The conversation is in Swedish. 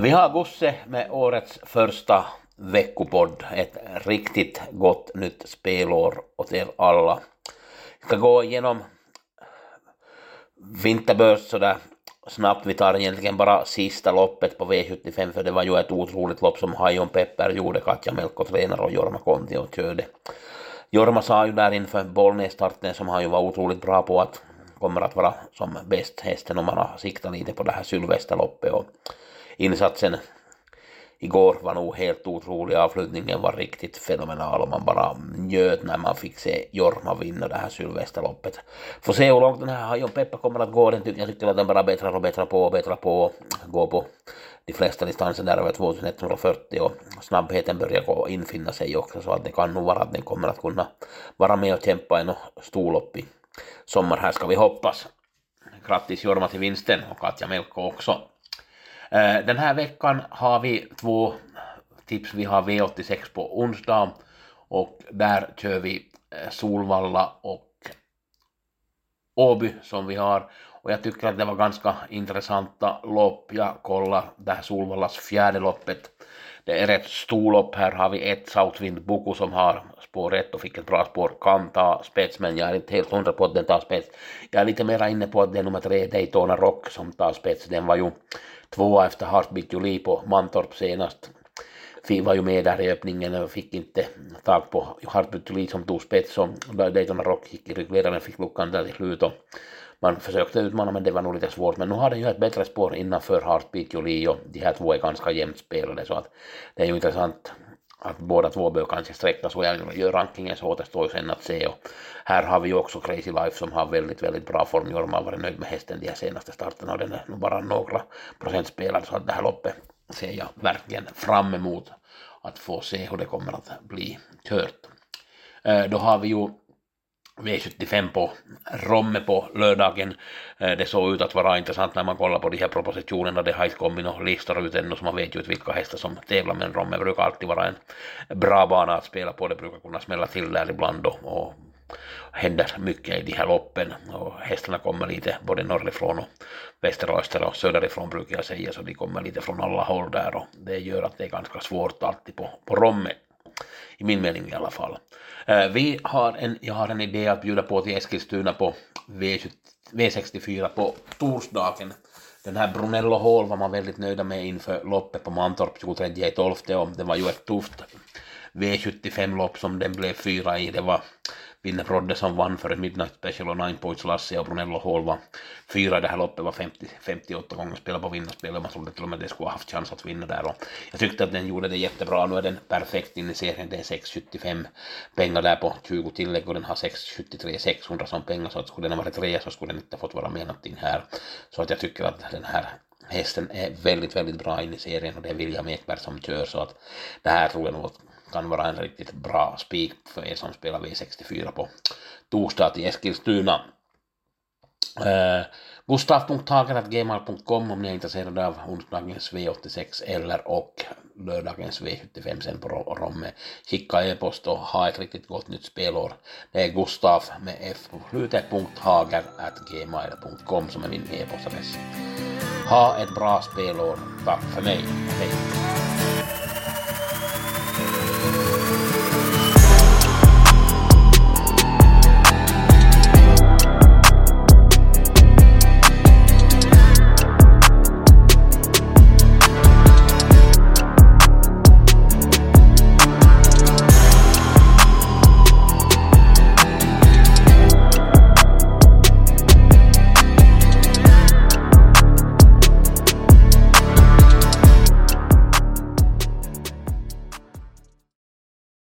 Vi har Gusse med årets första veckopodd. Ett riktigt gott nytt spelår åt er alla. Vi ska gå igenom vinterbörs sådär snabbt. Vi tar egentligen bara sista loppet på V75 för det var ju ett otroligt lopp som Hajon Pepper gjorde. Katja Melko tränare och Jorma Konti och körde. Jorma sa ju där inför Bollnäs-starten som han ju var otroligt bra på att kommer att vara som bäst hästen om man har siktat lite på det här Sylvesterloppet och insatsen igår var nog helt otrolig. Avslutningen var riktigt fenomenal och man bara njöt när man fick se Jorma vinna det här Sylvesterloppet. Får se hur långt den här Hajon Peppa kommer att gå. Den tycker, jag tycker att den bara bättrar och bättrar på och bättrar på och går på de flesta distanser där över 2140 och snabbheten börjar gå infinna sig också så att det kan nog vara att den kommer att kunna vara med och kämpa i något storlopp i sommar. Här ska vi hoppas. Grattis Jorma till vinsten och Katja Melko också. Eh, den här veckan har vi två tips. Vi har V86 på onsdag och där kör vi eh, Solvalla och Åby som vi har. Och jag tycker att det var ganska intressanta lopp. Jag kollar det här Solvallas fjärde loppet. Det är ett storlopp. Här har vi ett Southwind Boko som har spår 1 och fick ett bra spår. Kan ta spets men jag är inte helt hundra på att den tar spets. Jag är lite mer inne på att det är nummer tre Daytona Rock som tar spets. Den var ju tvåa efter Heartbeat Jolie på Mantorp senast. Vi var ju med där i öppningen och fick inte tag på Heartbeat Jolie som tog spets och Daytona Rock gick i ryggledaren fick luckan där till slut man försökte utmana men det var nog lite svårt men nu har den ju ett bättre spår innanför Heartbeat Jolie och de här två är ganska jämnt spelade så att det är ju intressant att båda två bör kanske sträckas och jag gör rankingen så återstår ju sen att se och här har vi ju också Crazy Life som har väldigt, väldigt bra form. Jorma har varit nöjd med hästen de här senaste starterna och den är nog bara några procent spelad så att det här loppet ser jag verkligen fram emot att få se hur det kommer att bli kört. Eh, då har vi ju V75 på Romme på lördagen. Det såg ut att vara intressant när man kollade på de här propositionerna. Det har inte kommit några listor ut ännu så man vet ju inte vilka hästar som tävlar men Romme brukar alltid vara en bra bana att spela på. Det brukar kunna smälla till där ibland och, och händer mycket i de här loppen och hästarna kommer lite både norrifrån och väster och öster och söderifrån brukar jag säga så de kommer lite från alla håll där och det gör att det är ganska svårt alltid på, på Romme i min mening i alla fall. Eh, vi har en, jag har en idé att bjuda på till Eskilstuna på V20, V64 på torsdagen. Den här Brunello Hall var man väldigt nöjda med inför loppet på Mantorp 23.12 och det var ju ett tufft V75-lopp som den blev fyra i. Det var Vinne Brodde som vann för Midnight Special och Nine Points Lasse och Brunello Hall var fyra i det här loppet var 50, 58 gånger spelade på vinnarspel och man trodde till och med att det skulle ha haft chans att vinna där och jag tyckte att den gjorde det jättebra. Nu är den perfekt in i serien. Det är 675 pengar där på 20 tillägg och den har 673 600 som pengar så att skulle den ha varit tre så skulle den inte fått vara med någonting här. Så att jag tycker att den här hästen är väldigt, väldigt bra in i serien och det är William Ekberg som kör så att det här tror jag nog kan vara en riktigt bra spik för er som spelar V64 på torsdag till Eskilstuna. Eh, uh, Gustav.hager.gmail.com om ni är intresserade av onsdagens V86 eller och lördagens V75 sen på Romme. Skicka e-post och ha ett riktigt gott nytt spelår. Det är Gustav med f på slutet, som är min e-postadress. Ha ett bra spelår. Tack för mig. Hej.